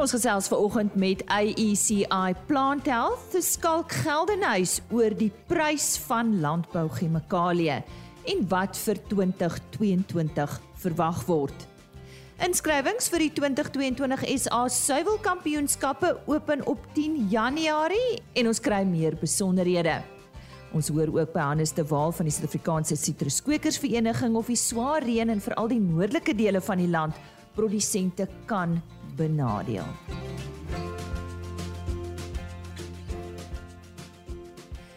Ons gesels vanoggend met AECI Plant Health, te Skalk Geldenhuys oor die prys van landbouchemikalieë en wat vir 2022 verwag word. Inskrywings vir die 2022 SA Suiwelkampioenskappe open op 10 Januarie en ons kry meer besonderhede. Ons hoor ook by Hannes de Waal van die Suid-Afrikaanse Sitruskwekersvereniging of die swaar reën in veral die noordelike dele van die land produsente kan benadeel.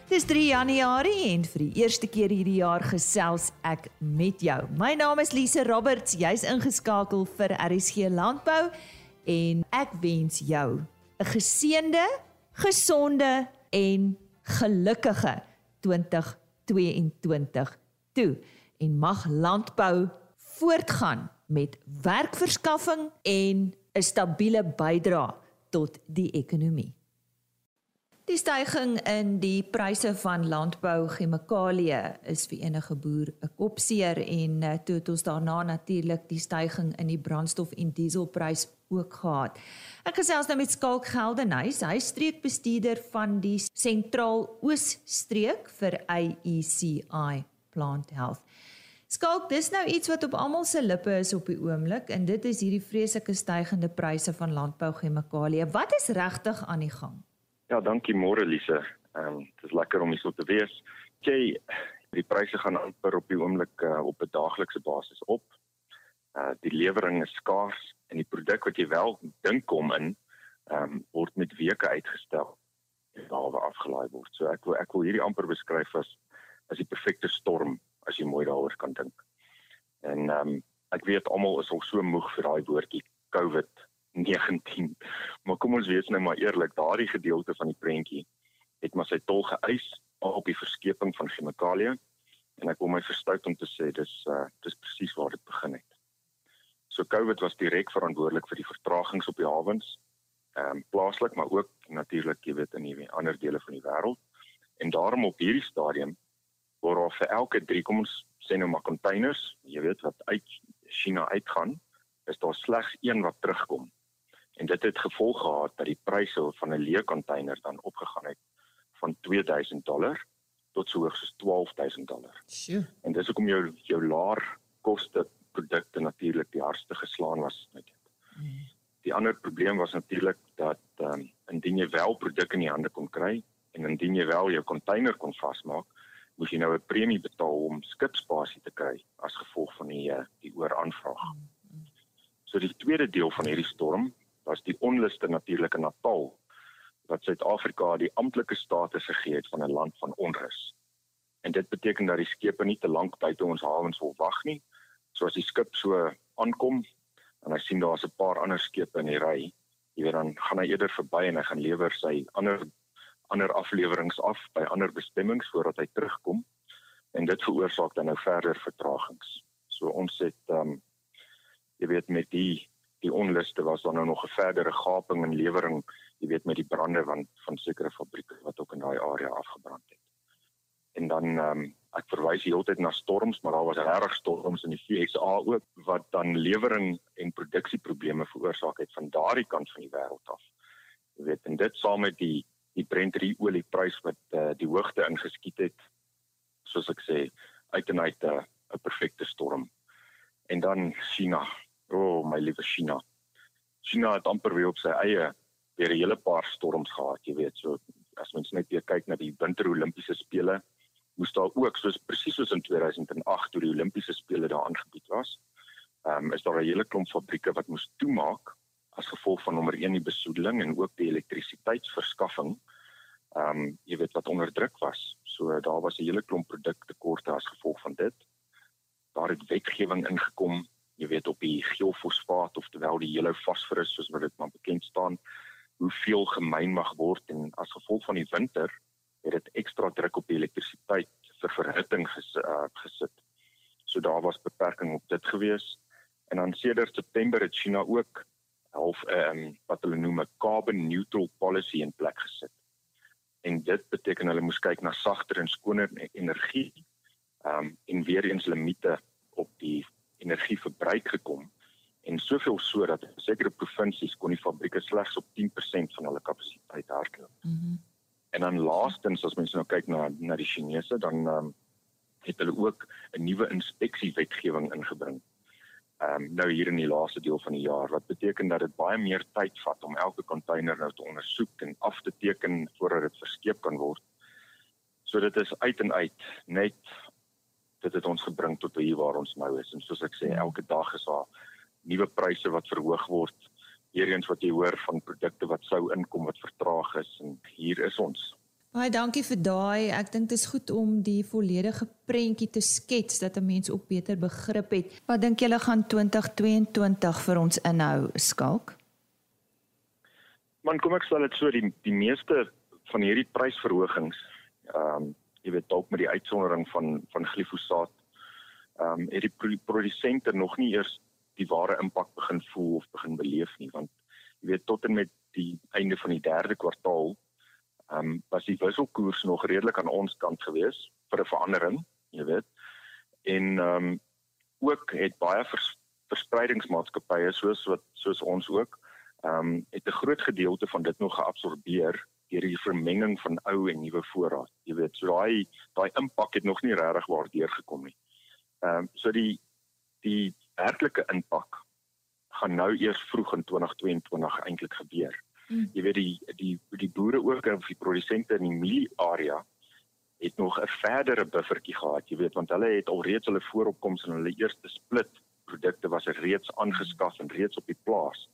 Dis 3 Januarie en vir die eerste keer hierdie jaar gesels ek met jou. My naam is Lise Roberts, jy's ingeskakel vir RSG Landbou en ek wens jou 'n geseënde, gesonde en gelukkige 2022 toe en mag landbou voortgaan met werkverskaffing en 'n stabiele bydrae tot die ekonomie. Die stygings in die pryse van landbouchemikalieë is vir enige boer 'n kopseer en eh, toe het ons daarna natuurlik die stygings in die brandstof en dieselprys ook gehad. Ek gesels nou met Skalk Geldenhuys, hy streekbestuurder van die Sentraal Oos streek vir AECI Plant Health. Skalk, dis nou iets wat op almal se lippe is op die oomblik en dit is hierdie vreeslike stygende pryse van landbouchemikalieë. Wat is regtig aan die gang? Ja, dankie môre Lise. Ehm um, dit is lekker om hier so te wees. Jy die pryse gaan amper op die oomblik uh, op 'n daaglikse basis op. Uh die lewering is skaars en die produk wat jy wel dink kom in, ehm um, word met weke uitgestel en daarwe afgelaai word. So ek wil ek wil hierdie amper beskryf as as die perfekte storm as jy mooi daaroor kan dink. En ehm um, ek weet almal is al so moeg vir daai woordjie COVID-19. Maar kom ons wees nou maar eerlik, daardie gedeelte van die prentjie het maar sy tol geëis op die verskeping van chemikalieë en ek wil my verstout om te sê dis uh dis presies waar dit begin het. So COVID was direk verantwoordelik vir die vertragings op die hawens, ehm um, plaaslik maar ook natuurlik, jy weet, in die ander dele van die wêreld. En daarom op hierdie stadium word daar vir elke 3 kom ons sê nou maar containers, jy weet wat uit China uitgaan, is daar slegs een wat terugkom. En dit het gevolg gehad dat die pryse van 'n leë container dan opgegaan het van 2000 dollar tot so hoog soos 12000 dollar. Sjoe. En dis hoekom jou jou laer koste produkte natuurlik die hardste geslaan was met dit. Hmm. Die ander probleem was natuurlik dat ehm um, indien jy wel produk in die hande kon kry en indien jy wel jou container kon vasmaak, moes jy nou 'n premie betaal om skipspasie te kry as gevolg van die eh, die ooraanvraag. Hmm. So die tweede deel van hierdie storm was die onluste natuurlike Natal wat Suid-Afrika die amptelike status gegee het van 'n land van onrus. En dit beteken dat die skepe nie te lank buite ons hawens wil wag nie, So as die skip so aankom en hy sien daar's 'n paar ander skepe in die ry, jy weet dan gaan hy eerder verby en hy gaan lewer sy ander ander afleweringe af by ander bestemmings voordat hy terugkom en dit veroorsaak dan nou verder vertragings. So ons het ehm um, jy weet met die die onluste was dan nou nog 'n verdere gaping in lewering, jy weet met die brande van van sekere fabrieke wat ook in daai area afgebrand het. En dan ehm um, ek verwys heeltyd na storms, maar daar was regtig storms in die VSA ook wat dan lewering en produksieprobleme veroorsaak het van daardie kant van die wêreld af. Jy weet, en dit saam met die die Brent olieprys wat uh, die hoogte ingeskiet het, soos ek sê, uit en uit eh, 'n uh, perfekte storm. En dan China. O, oh, my liewe China. China het amper weer op sy eie weer 'n hele paar storms gehad, jy weet, so as mens net weer kyk na die Winter Olimpiese spele, moes daar ook soos presies soos in 2008 toe die Olimpiese spele daar aangebied was. Ehm um, is daar 'n hele klomp fabrieke wat moes toemaak as gevolg van nommer 1 die besoedeling en ook die elektrisiteitsverskaffing. Ehm um, jy weet wat onder druk was. So daar was 'n hele klomp produktekorte as gevolg van dit. Daar het wetgewing ingekom, jy weet op die geelfosfaat of terwyl die hele fosforus soos wat dit maar bekend staan, hoeveel gemyn mag word en as gevolg van die winter het dit ekstra druk op die elektrisiteit vir verhitting ges, uh, gesit. So daar was beperking op dit gewees. En dan sedert September het China ook half ehm um, wat hulle noem 'n carbon neutral policy in plek gesit. En dit beteken hulle moes kyk na sagter en skoner energie. Ehm um, en weer eens limite op die energieverbruik gekom en soveel so dat sekere provinsies kon die fabrieke slegs op 10% van hulle kapasiteit hardloop. Mm en dan laastens as mens nou kyk na na die Chinese dan um, het hulle ook 'n nuwe inspeksiewetgewing ingebring. Ehm um, nou hier in die laaste deel van die jaar wat beteken dat dit baie meer tyd vat om elke container nou te ondersoek en af te teken voordat dit verskeep kan word. So dit is uit en uit net dit het ons gebring tot hier waar ons nou is en soos ek sê elke dag is daar nuwe pryse wat verhoog word. Hiereens wat jy hoor van produkte wat sou inkom wat vertraag is en hier is ons. Baie dankie vir daai. Ek dink dit is goed om die volledige prentjie te skets dat 'n mens ook beter begrip het. Wat dink julle gaan 2022 vir ons inhou, Skalk? Man, kom ek sê dit so die die meeste van hierdie prysverhogings, ehm um, jy weet dalk met die uitsondering van van glifosaat, ehm um, het die produsente nog nie eers die ware impak begin voel of begin beleef nie want jy weet tot en met die einde van die derde kwartaal ehm um, was die wisselkoers nog redelik aan ons kant gewees vir 'n verandering, jy weet. En ehm um, ook het baie vers, verspreidingsmaatskappye soos wat soos ons ook ehm um, het 'n groot gedeelte van dit nog geabsorbeer deur die vermenging van ou en nuwe voorraad. Jy weet, so daai daai impak het nog nie regtig waardeur gekom nie. Ehm um, so die die werklike impak gaan nou eers vroeg in 2022 eintlik gebeur. Mm. Jy weet die die die boere ook of die produsente in die mielie area het nog 'n verdere buffertjie gehad, jy weet, want hulle het alreeds hulle vooropkoms en hulle eerste split produkte was reeds aangeskaf en reeds op die plaas.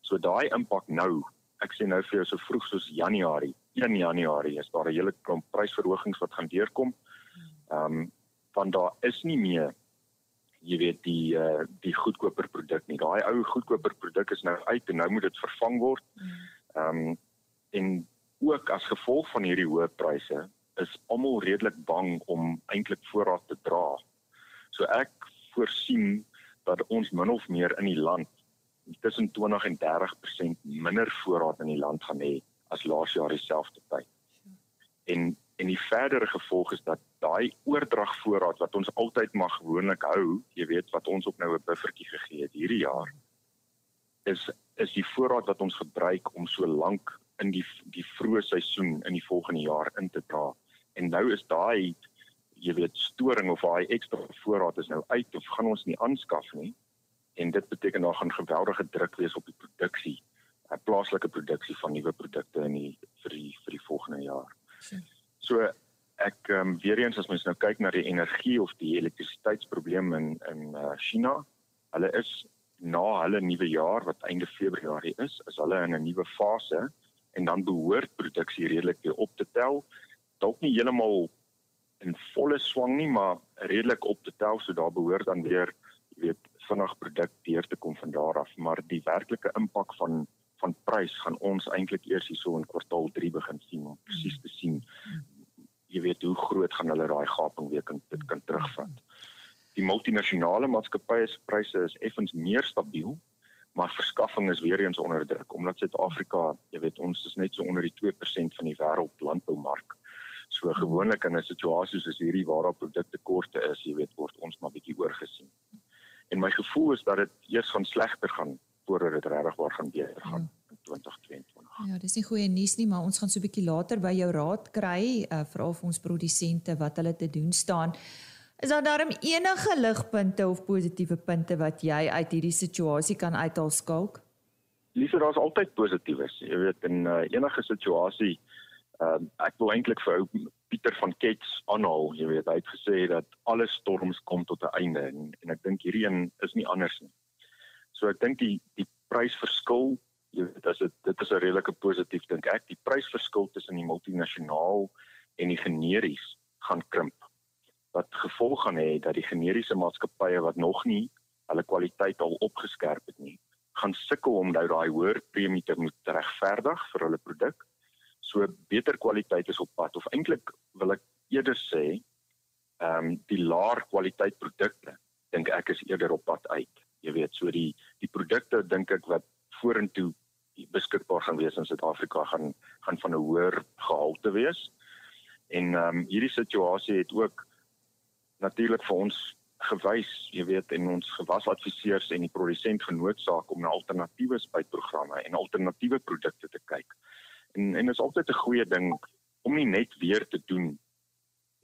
So daai impak nou, ek sê nou vir jou so vroeg soos Januarie, 1 Januarie is daar 'n hele klomp prysverhogings wat gaan deurkom. Ehm um, van daar is nie meer jy weet die uh, die goedkoper produk nie. Daai ou goedkoper produk is nou uit en nou moet dit vervang word. Mm. Ehm um, en ook as gevolg van hierdie hoë pryse is almal redelik bang om eintlik voorraad te dra. So ek voorsien dat ons min of meer in die land tussen 20 en 30% minder voorraad in die land gaan hê as laas jaar dieselfde tyd. En en die verdere gevolg is dat daai oordragvoorraad wat ons altyd mag gewoonlik hou, jy weet wat ons ook nou 'n buffertjie gegee het hierdie jaar is is die voorraad wat ons gebruik om so lank in die die vroeë seisoen in die volgende jaar in te dra. En nou is daai jy weet storing of daai ekstra voorraad is nou uit of gaan ons nie aanskaf nie. En dit beteken daar gaan geweldige druk wees op die produksie, 'n plaaslike produksie van nuwe produkte in die vir die vir die volgende jaar. So ek ehm um, weer eens as mens nou kyk na die energie of die elektrisiteitsprobleem in in uh, China, hulle is na hulle nuwe jaar wat einde Februarie is, is hulle in 'n nuwe fase en dan behoort produksie redelik weer op te tel. Dalk nie heeltemal in volle swang nie, maar redelik op te tel, so daar behoort dan weer, jy weet, vinnig produk deur te kom van daar af, maar die werklike impak van van prys gaan ons eintlik eers hierso in kwartaal 3 begin sien om presies te sien jy weet hoe groot gaan hulle daai gaping weer kan dit kan terugvat. Die multinasjonale maatskappye se pryse is effens meer stabiel, maar verskaffing is weer eens onder druk omdat Suid-Afrika, jy weet, ons is net so onder die 2% van die wêreld landboumark. So gewoonlik in 'n situasie soos hierdie waar daar produktekorte is, jy weet, word ons maar bietjie oorgesien. En my gevoel is dat dit eers gaan slegter gaan voordat dit regtig waar gaan beter gaan in 2022. Ja, dis nie goeie nuus nie, maar ons gaan so 'n bietjie later by jou raad kry, uh, veral vir ons produsente wat hulle te doen staan. Is daar darm enige ligpunte of positiewe punte wat jy uit hierdie situasie kan uithaal skalk? Liewer daar's altyd positiefs. Jy weet in uh, enige situasie uh, ek wil eintlik vir ou Pieter van Kets aanhaal, jy weet hy het gesê dat alle storms kom tot 'n einde en, en ek dink hierdie een is nie anders nie. So ek dink die die prysverskil, jy weet as dit dit is 'n redelike positief dink ek, die prysverskil tussen die multinasjonaal en die generies gaan krimp wat gevolg gaan hê dat die generiese maatskappye wat nog nie hulle kwaliteit al opgeskerp het nie, gaan sukkel om nou daai hoër premie te moet regverdig vir hulle produk. So beter kwaliteit is op pad of eintlik wil ek eerder sê, ehm um, die laer kwaliteit produkte dink ek is eerder op pad uit. Jy weet, so die die produkte dink ek wat vorentoe beskikbaar gaan wees in Suid-Afrika gaan gaan van 'n hoër gehalte wees. En ehm um, hierdie situasie het ook natuurlik vir ons gewys, jy weet, en ons gewasadviseurs en die produsent genootsaak om na alternatiewe spuitprogramme en alternatiewe produkte te kyk. En en is altyd 'n goeie ding om nie net weer te doen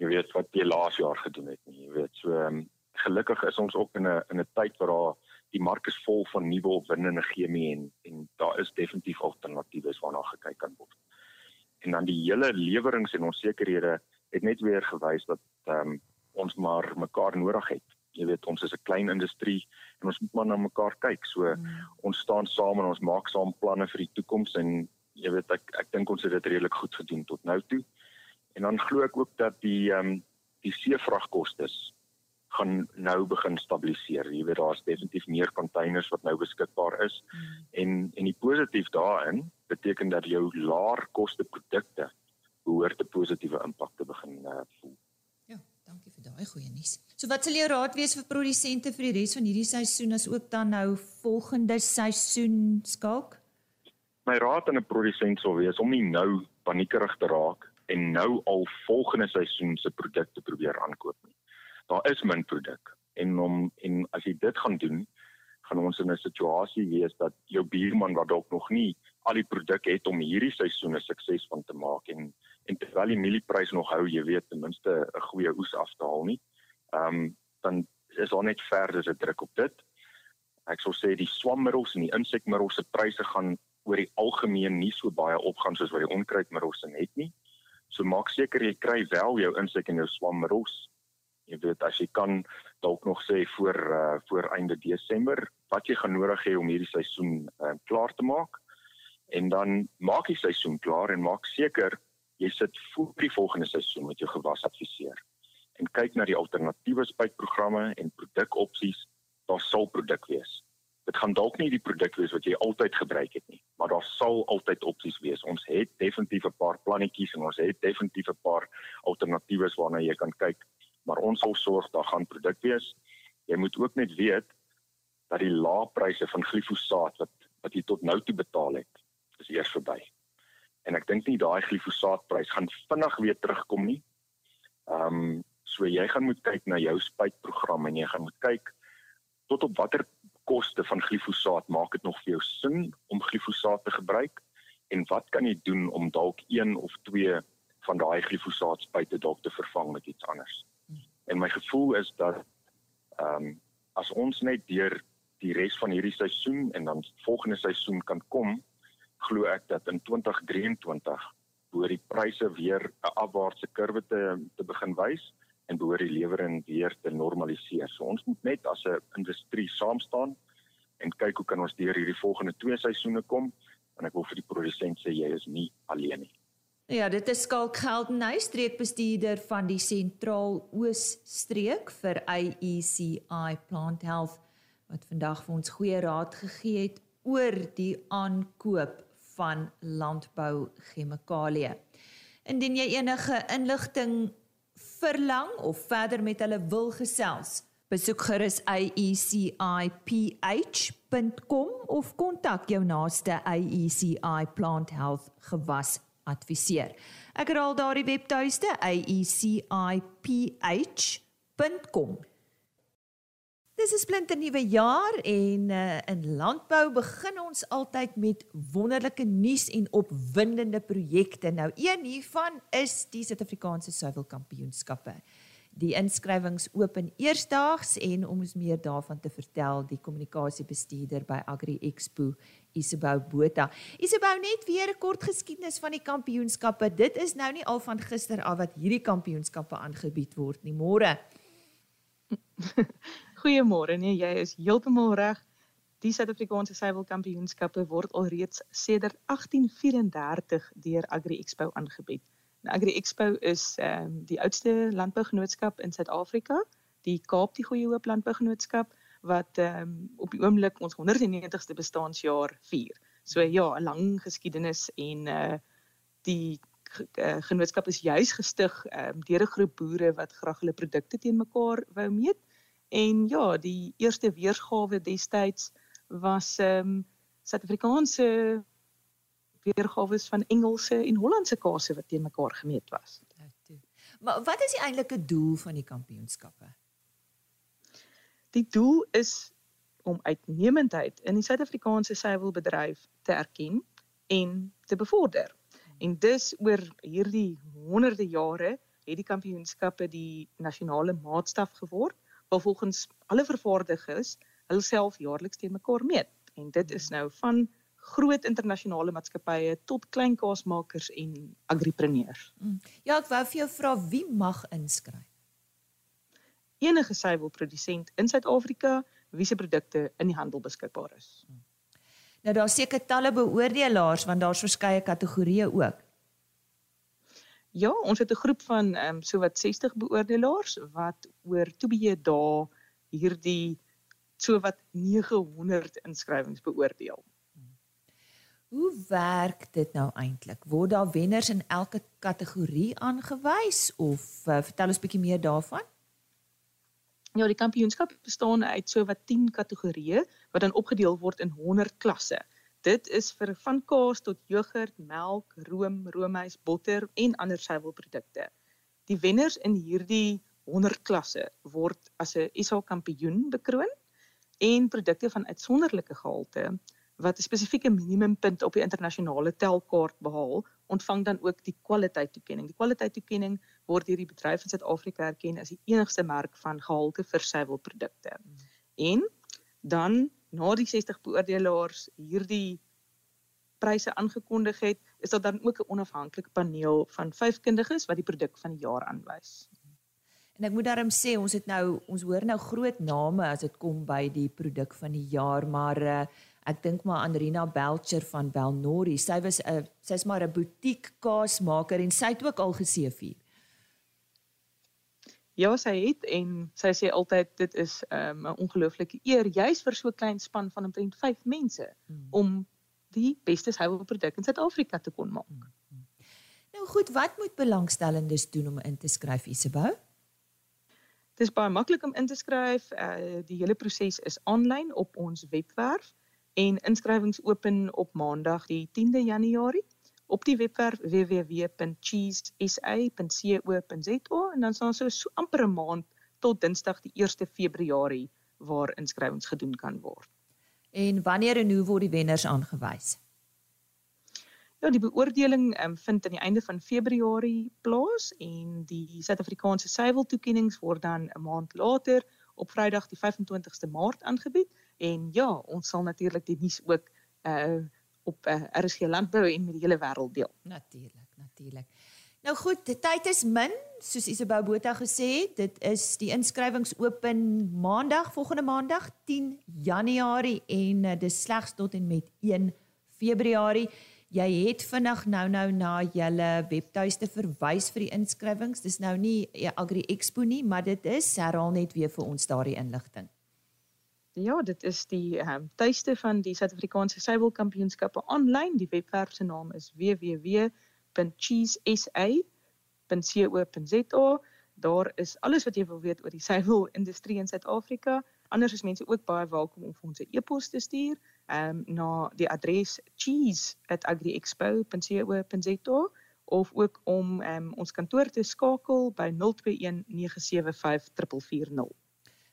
jy weet wat jy laas jaar gedoen het nie, jy weet. So um, gelukkig is ons ook in 'n in 'n tyd waar daar die mark is vol van nuwe opwindende chemie en en daar is definitief alternatiewe waarna gekyk kan word. En dan die hele lewerings en onsekerhede het net weer gewys dat ehm um, ons maar mekaar nodig het. Jy weet ons is 'n klein industrie en ons moet maar na mekaar kyk. So mm. ons staan saam en ons maak saam planne vir die toekoms en jy weet ek ek dink ons het dit redelik goed gedoen tot nou toe. En dan glo ek ook dat die ehm um, die seevragkostes gaan nou begin stabiliseer. Jy weet daar's definitief meer containers wat nou beskikbaar is. Mm. En en die positief daarin beteken dat jou laer koste produkte behoort 'n positiewe impak te begin uh, voel. Ja, dankie vir daai goeie nuus. So wat sal jou raad wees vir produsente vir die res van hierdie seisoen as ook dan nou volgende seisoen skalk? My raad aan 'n produsent sou wees om nie nou paniekerig te raak en nou al volgende seisoen se produkte probeer aankoop nie daar is min produk en om en as jy dit gaan doen gaan ons in 'n situasie wees dat jou buurman wat dalk nog nie al die produk het om hierdie seisoen 'n sukses van te maak en en terwyl die mielieprys nog hou jy weet ten minste 'n goeie oes af te haal nie ehm um, dan is daar net verder se druk op dit. Ek sou sê die swammiddels en die insekmiddels se pryse gaan oor die algemeen nie so baie opgaan soos wat die onkruidmiddels het nie. So maak seker jy kry wel jou insek en jou swammiddels. Jy weet as jy kan dalk nog sê voor uh, voor einde Desember wat jy gaan nodig hê om hierdie seisoen uh, klaar te maak. En dan maak die seisoen klaar en maak seker jy sit voor die volgende seisoen met jou gewas adviseer en kyk na die alternatiewe spuitprogramme en produkopsies daar sal produk wees dit gaan dalk nie die produk wees wat jy altyd gebruik het nie maar daar sal altyd opsies wees ons het definitief 'n paar plannetjies en ons het definitief 'n paar alternatiewes waarna jy kan kyk maar ons sal sorg daar gaan produk wees. Jy moet ook net weet dat die lae pryse van glifosaat wat wat jy tot nou toe betaal het, is eers verby. En ek dink nie daai glifosaatprys gaan vinnig weer terugkom nie. Ehm um, so jy gaan moet kyk na jou spuitprogram en jy gaan moet kyk tot op watter koste van glifosaat maak dit nog vir jou sin om glifosaat te gebruik en wat kan jy doen om dalk een of twee van daai glifosaatspuite dalk te vervang met iets anders. En my gevoel is dat ehm um, as ons net deur die res van hierdie seisoen en dan volgende seisoen kan kom, glo ek dat in 2023 behoort die pryse weer 'n afwaartse kurwe te te begin wys en behoort die lewering weer te normaliseer. So ons moet net as 'n industrie saam staan en kyk hoe kan ons deur hierdie volgende twee seisoene kom en ek wil vir die produsent sê jy is nie alleen nie. Ja, dit is Skalk Geldenhuys, streekbestuurder van die Sentraal Oos streek vir AECI Plant Health wat vandag vir ons goeie raad gegee het oor die aankoop van landbou chemikalieë. Indien jy enige inligting verlang of verder met hulle wil gesels, besoek gerus aeciph.com of kontak jou naaste AECI Plant Health gewas adviseer. Ek herhaal daardie webtuiste aeciph.com. Dis 'n splinte nuwe jaar en uh, in landbou begin ons altyd met wonderlike nuus en opwindende projekte. Nou een hiervan is die Suid-Afrikaanse Suiwelkampioenskappe. Die inskrywings oop in eersdaags en om ons meer daarvan te vertel, die kommunikasiebestuurder by Agri Expo Isabou Botha. Isabou net weer 'n kort geskiedenis van die kampioenskappe. Dit is nou nie al van gister af wat hierdie kampioenskappe aangebied word nie. Môre. Goeiemôre. Nee, jy is heeltemal reg. Die Suid-Afrikaanse Suiwelkampioenskappe word alreeds sedert 1834 deur Agri Expo aangebied. Nou Agri Expo is ehm um, die oudste landbougenootskap in Suid-Afrika, die Kaap die Goeie Hoop Landbougenootskap wat ehm um, op die oomblik ons 190ste bestaanjaar vier. So ja, 'n lang geskiedenis en uh die uh, genootskap is juis gestig ehm um, deur 'n groep boere wat graag hulle produkte teen mekaar wou meet. En ja, die eerste weergawe destyds was ehm um, Suid-Afrikaanse weergawe van Engelse en Hollandse kase wat teen mekaar gemeet was. Maar wat is die eintlike doel van die kampioenskappe? Die doel is om uitnemendheid in die Suid-Afrikaanse suiwelbedryf te erken en te bevorder. En dus oor hierdie honderde jare het die kampioenskappe die nasionale maatstaf geword waar volgens alle vervaardigers hulself jaarliks teen mekaar meet. En dit is nou van groot internasionale maatskappye tot klein kaasmakers en agripreneurs. Mm. Ja, ek wou vir jou vra wie mag inskryf? Enige suiwelprodusent in Suid-Afrika wie se produkte in die handel beskikbaar is. Mm. Nou daar's seker talle beoordelaars want daar's verskeie kategorieë ook. Ja, ons het 'n groep van ehm um, sowat 60 beoordelaars wat oor 2 dae hierdie sowat 900 inskrywings beoordeel. Hoe werk dit nou eintlik? Word daar wenners in elke kategorie aangewys of uh, vertel ons bietjie meer daarvan? Ja, die kampioenskap bestaan uit sowat 10 kategorieë wat dan opgedeel word in 100 klasse. Dit is vir van kaas tot jogurt, melk, room, roomys, botter en ander suiwelprodukte. Die wenners in hierdie 100 klasse word as 'n SA kampioen bekroon en produkte van uitsonderlike gehalte wat 'n spesifieke minimumpunt op die internasionale telkaart behaal, ontvang dan ook die kwaliteittoekenning. Die kwaliteittoekenning word deur die bedryf in Suid-Afrika erken as die enigste merk van gehalte vir suiwelprodukte. En dan na die 60 beoordelaars hierdie pryse aangekondig het, is daar dan ook 'n onafhanklike paneel van vyf kundiges wat die produk van die jaar aanwys. En ek moet daarom sê ons het nou ons hoor nou groot name as dit kom by die produk van die jaar, maar uh, ek dink maar aan Rina Belcher van Belnori. Sy was 'n sy's maar 'n butiek kaasmaker en sy het ook al geseëvier. Ja, sy het en sy sê altyd dit is um, 'n um, ongelooflike eer juis vir so 'n klein span van omtrent 5 mense hmm. om die beste suiwelproduk in Suid-Afrika te kon maak. Hmm. hmm. Nou goed, wat moet belangstellendes doen om in te skryf Isabel? Dit is baie maklik om in te skryf. Uh die hele proses is aanlyn op ons webwerf en inskrywings open op Maandag die 10de Januarie op die webwerf www.cheesesa.co.za en dan sal so so amper 'n maand tot Dinsdag die 1 Februarie waar inskrywings gedoen kan word. En wanneer en hoe word die wenners aangewys? Ja, die beoordeling um, vind aan die einde van Februarie plaas en die Suid-Afrikaanse suiweltoekennings word dan 'n maand later op Vrydag die 25ste Maart aangebied en ja, ons sal natuurlik die nuus ook uh op uh, eh, RSG landbou en met die hele wêreld deel. Natuurlik, natuurlik. Nou goed, die tyd is min, soos Isabel Botha gesê het, dit is die inskrywings open Maandag, volgende Maandag 10 Januarie en uh, dis slegs tot en met 1 Februarie. Jy het vinnig nou nou na julle webtuiste verwys vir die inskrywings. Dis nou nie Agri Expo nie, maar dit is herhaal net weer vir ons daardie inligting. Ja, dit is die um, tuiste van die Suid-Afrikaanse suiwelkampioenskappe aanlyn. Die webwerf se naam is www.cheesesa.co.za. Daar is alles wat jy wil weet oor die suiwelindustrie in Suid-Afrika. Anders is mense ook baie welkom om vir ons 'n e-pos te stuur um, na die adres cheese@agriexpo.co.za of ook om um, ons kantoor te skakel by 021 975 4440.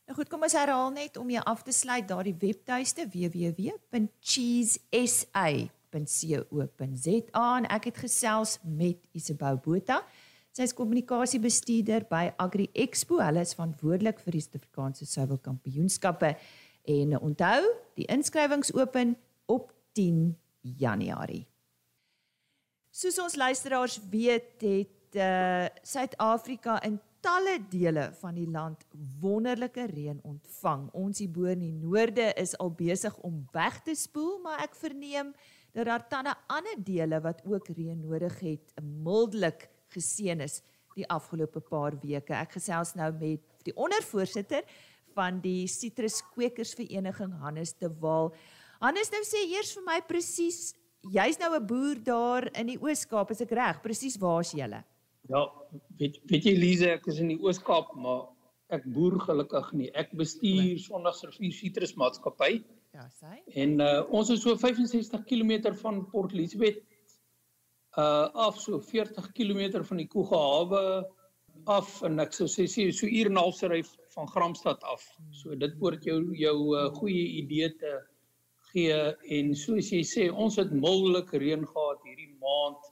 Nou goed, kom ons herhaal net om jou af te sluit daardie webtuiste www.cheesesa.co.za en ek het gesels met Isabel Botha. Sy is kommunikasiebestuurder by Agri Expo. Hulle is verantwoordelik vir die Suid-Afrikaanse Suiwelkampioenskappe en onthou, die inskrywings open op 10 Januarie. Soos ons luisteraars weet, het uh Suid-Afrika in talle dele van die land wonderlike reën ontvang. Ons hier bo in die noorde is al besig om weg te spoel, maar ek verneem dat daar tande ander dele wat ook reën nodig het, mildelik geseën is die afgelope paar weke. Ek gesels nou met die ondervoorsitter van die Sitruskwekersvereniging Hannes de Waal. Hannes nou sê eers vir my presies, jy's nou 'n boer daar in die Oos-Kaap, is ek reg? Presies waar's jy? Ja, weet weet jy Lize, ek is in die Oos-Kaap, maar ek boer gelukkig nie. Ek bestuur nee. Sondagsrivier Citrus Maatskappy. Ja, sê. En uh, ons is so 65 km van Port Elizabeth uh af so 40 km van die Koegehawe af en ek sou sê so uur en 'n half se ry van Gramstad af. So dit behoort jou jou uh, goeie idee te gee en soos jy sê ons het mildelik reën gehad hierdie maand.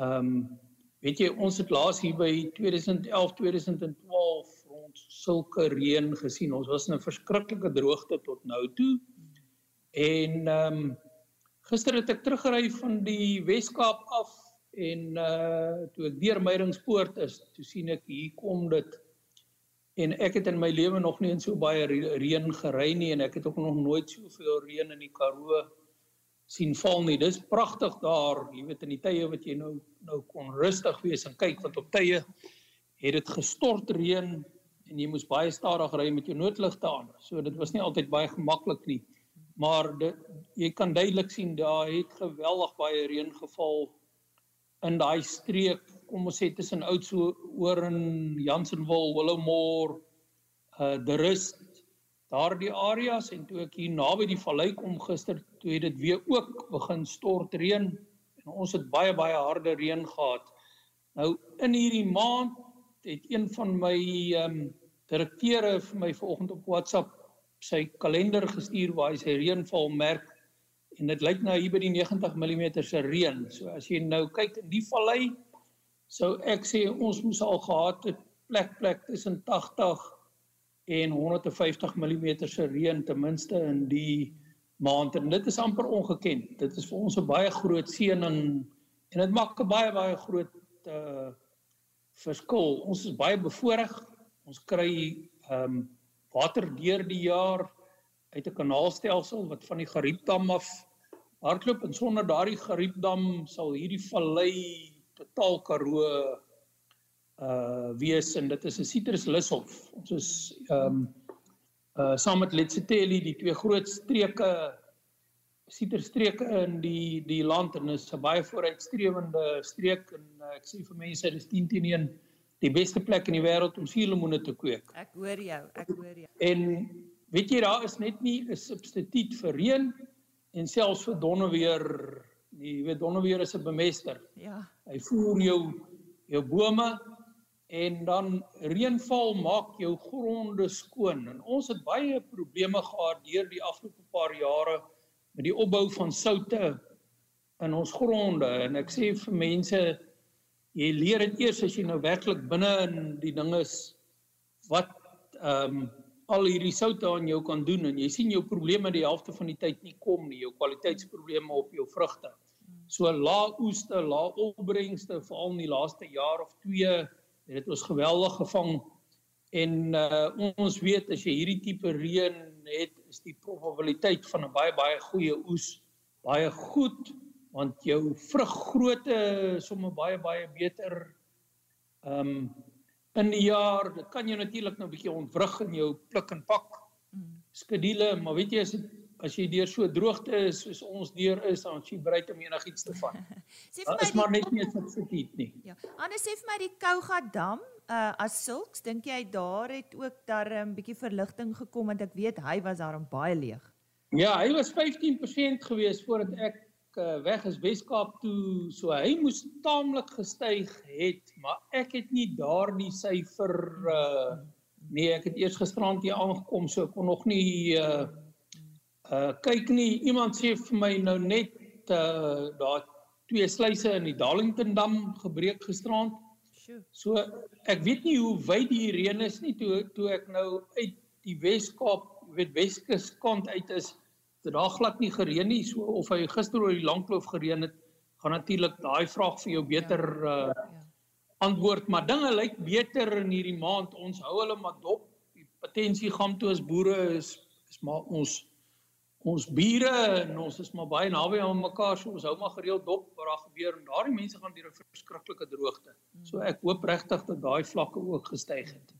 Ehm um, weet jy ons het laas hier by 2011 2012 rond sulke reën gesien. Ons was in 'n verskriklike droogte tot nou toe. En ehm um, gister het ek teruggery van die Wes-Kaap af en uh toe ek deur Meiringspoort is, toe sien ek hier kom dit en ek het in my lewe nog nie in so baie reën gery nie en ek het ook nog nooit soveel reën in die Karoo sien val nie. Dis pragtig daar, jy weet in die tye wat jy nou nou kon rustig wees en kyk want op tye het dit gestort reën en jy moes baie stadig ry met jou noodligte aan. So dit was nie altyd baie gemaklik nie. Maar dit jy kan duidelik sien daar het geweldig baie reën geval in daai streek, kom ons sê tussen Oudtshoorn en Jansenwil, Willowmore, uh die rust daardie areas en toe ek hier naby die vallei kom gister, toe het dit weer ook begin stort reën en ons het baie baie harde reën gehad. Nou in hierdie maand het een van my ehm um, direkteure vir my vanoggend op WhatsApp sy kalender gestuur waar hy sy reënval merk en dit lyk nou hier by die 90 mm se reën. So as jy nou kyk in die vallei sou ek sê ons moes al gehad het plek plek tussen 80 en 150 mm se reën ten minste in die maand en dit is amper ongeken. Dit is vir ons 'n baie groot seëning en dit maak 'n baie baie groot uh verskil. Ons is baie bevoordeel. Ons kry ehm um, water deur die jaar uit 'n kanaalstelsel wat van die Gariepdam af hardloop en sonder daardie Gariepdam sal hierdie vallei totaal Karoo uh wees en dit is 'n citruslushof. Ons is ehm um, uh saam met Letsiteli die twee groot streke citrusstreke in die die land en is 'n baie vooruitstrewende streek en uh, ek sê vir mense dis 10 teen 1 die beste plek in die wêreld om suurlemoene te kweek. Ek hoor jou, ek hoor jou. En weet jy daar is net nie 'n substituut vir reën en selfs vir donderweer jy weet donderweer is 'n bemester. Ja. Hy voer jou jou bome en dan reënval maak jou gronde skoon. En ons het baie probleme gehad deur die afgelope paar jare met die opbou van soutte in ons gronde. En ek sê vir mense jy leer dit eers as jy nou werklik binne in die ding is wat ehm um, al hierdie soutte aan jou kan doen. En jy sien jou probleme die helfte van die tyd nie kom nie, jou kwaliteitsprobleme op jou vrugte. So lae oeste, lae opbrengste veral in die laaste jaar of 2 het dit ons geweldig gevang en uh, ons weet as jy hierdie tipe reën het, is die probabiliteit van 'n baie baie goeie oes baie goed want jou vruggrootte sommer baie baie beter. Ehm um, in die jaar, dit kan jy natuurlik nou 'n bietjie ontwrig in jou pluk en pak mm. skedule, maar weet jy as dit as jy deur so droogte is soos ons deur is, dan jy bereid om enigiets te vat. sê vir my is maar net nie 'n substituut nie. Ja. Anders sê vir my die Kouga dam, uh as sulks, dink jy daar het ook daar 'n um, bietjie verligting gekom want ek weet hy was daar baie leeg. Ja, hy was 15% gewees voordat ek uh, weg is Weskaap toe, so hy moes taamlik gestyg het, maar ek het nie daardie syfer uh nee, ek het eers gisterand hier aangekom, so ek kon nog nie uh uh kyk nie. Iemand sê vir my nou net uh daar twee sluise in die Darlington dam gebreek gisterand. So ek weet nie hoe wyd die reën is nie toe toe ek nou uit die Weskaap, weet Weskus kant uit is dit daar glad nie gereën nie so of hy gister oor die langkloof gereën het gaan natuurlik daai vraag vir jou beter ja, uh, ja. antwoord maar dinge lyk beter in hierdie maand ons hou hulle maar dop die potensie gaan toe as boere is is maar ons ons bure en ons is maar baie naby aan mekaar so ons hou maar gereeld dop wat daar gebeur en daardie mense gaan deur 'n verskriklike droogte so ek hoop regtig dat daai vlakke ook gestyg het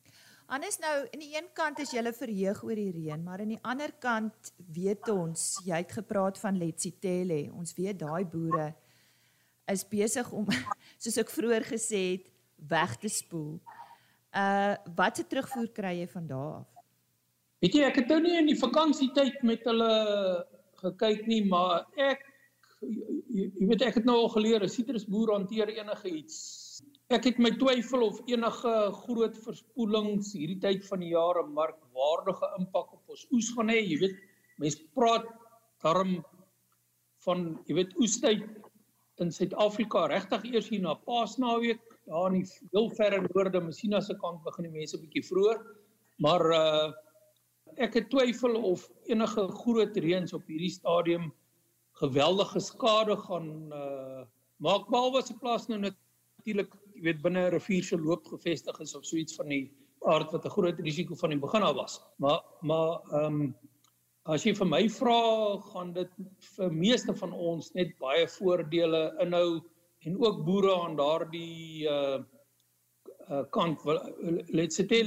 Anders nou, aan die een kant is jy verheug oor die reën, maar aan die ander kant weet ons, jy het gepraat van Letsitele. Ons weet daai boere is besig om soos ek vroeër gesê het, weg te spoel. Uh wat se terugvoer kry jy van daar af? Weet jy, ek het nou nie in die vakansietyd met hulle gekyk nie, maar ek jy, jy weet ek het nou al geleer, 'n sitrusboer hanteer enige iets Ek het my twyfel of enige groot verspoelings hierdie tyd van die jaar 'n markwaardige impak op ons oes gaan hê. Jy weet, mense praat daarom van jy weet oestyd in Suid-Afrika regtig eers hier na Paasnaweek, daar in die heel verre noorde, Messina se kant begin die mense bietjie vroeër. Maar uh ek het twyfel of enige groot reëns op hierdie stadium geweldige skade gaan uh maak behalwe se plaas nou natuurlik jy weet binne 'n rivier se loop gevestig is of so iets van die aard wat 'n groot risiko van die begin af was. Maar maar ehm um, as jy vir my vra gaan dit vir meeste van ons net baie voordele inhou en ook boere aan daardie uh uh kant let's say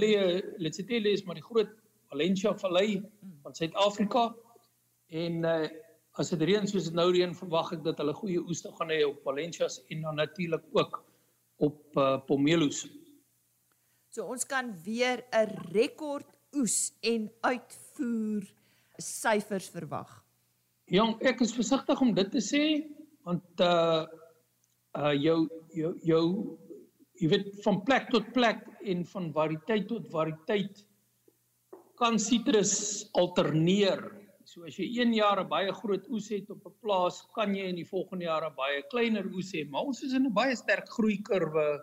let's say is maar die groot Valencia Vallei van Suid-Afrika en uh as dit reën soos dit nou reën verwag ek dat hulle goeie oes gaan hê op Valencias en dan natuurlik ook op uh, pomelos. So ons kan weer 'n rekord oes en uitvoer syfers verwag. Jong, ek is versigtig om dit te sê want uh uh jou jou jou jy weet van plek tot plek en van variëteit tot variëteit kan sitrus alterneer. So as jy een jaar 'n baie groot oes het op 'n plaas, kan jy in die volgende jaar 'n baie kleiner oes hê, maar ons is in 'n baie sterk groeikurwe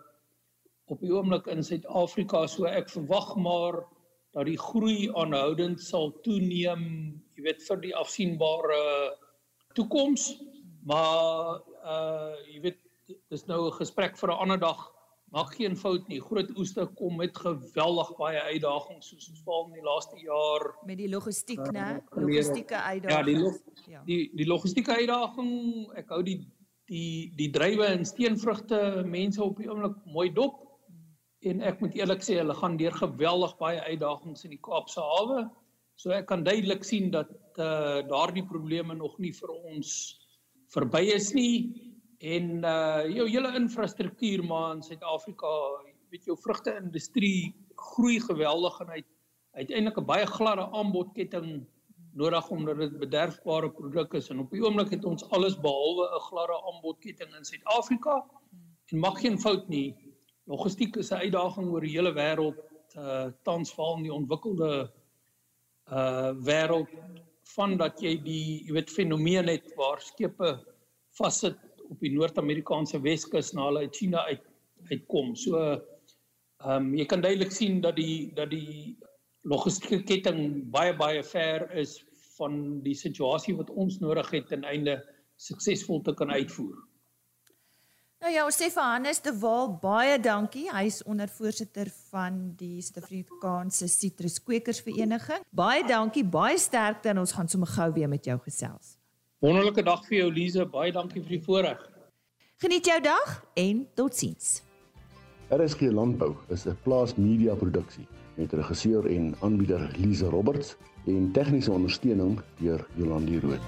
op die oomblik in Suid-Afrika, so ek verwag maar dat die groei aanhoudend sal toeneem, jy weet vir die afsienbare toekoms. Maar uh jy weet dis nou 'n gesprek vir 'n ander dag maak geen fout nie. Groot oeste kom met geweldig baie uitdagings soos ons veral in die laaste jaar met die logistiek, uh, né? Logistieke uitdagings. Ja, die log, ja. die die logistieke uitdaging, ek hou die die die drywe en steenvrugte mense op die oomblik mooi dop. En ek moet eerlik sê hulle gaan deur geweldig baie uitdagings in die Kaapse hawe. So ek kan duidelik sien dat uh, daardie probleme nog nie vir ons verby is nie en uh jou hele infrastruktuur maar in Suid-Afrika, weet jou vrugte industrie groei geweldig en hy uiteindelik 'n baie gladde aanbodketting nodig omdat dit bederfbare produk is en op die oomblik het ons alles behalwe 'n gladde aanbodketting in Suid-Afrika en mag geen fout nie. Logistiek is 'n uitdaging oor die hele wêreld uh tans veral in die ontwikkelde uh wêreld van dat jy die jy weet fenomeen het waar skepe vassit op die Noord-Amerikaanse Weskus na hulle uit China uit uitkom. So ehm um, jy kan duidelik sien dat die dat die logistieke ketting baie baie ver is van die situasie wat ons nodig het ten einde suksesvol te kan uitvoer. Nou ja, Stefan Hannes de Waal, baie dankie. Hy's ondervoorsitter van die Suid-Afrikaanse Sitruskwekersvereniging. Baie dankie, baie sterkte en ons gaan sommer gou weer met jou gesels. Wonderlike dag vir jou Lize, baie dankie vir die voorreg. Geniet jou dag en totsiens. RSG Landbou is 'n plaas media produksie met regisseur en aanbieder Lize Roberts en tegniese ondersteuning deur Jolande Rooi.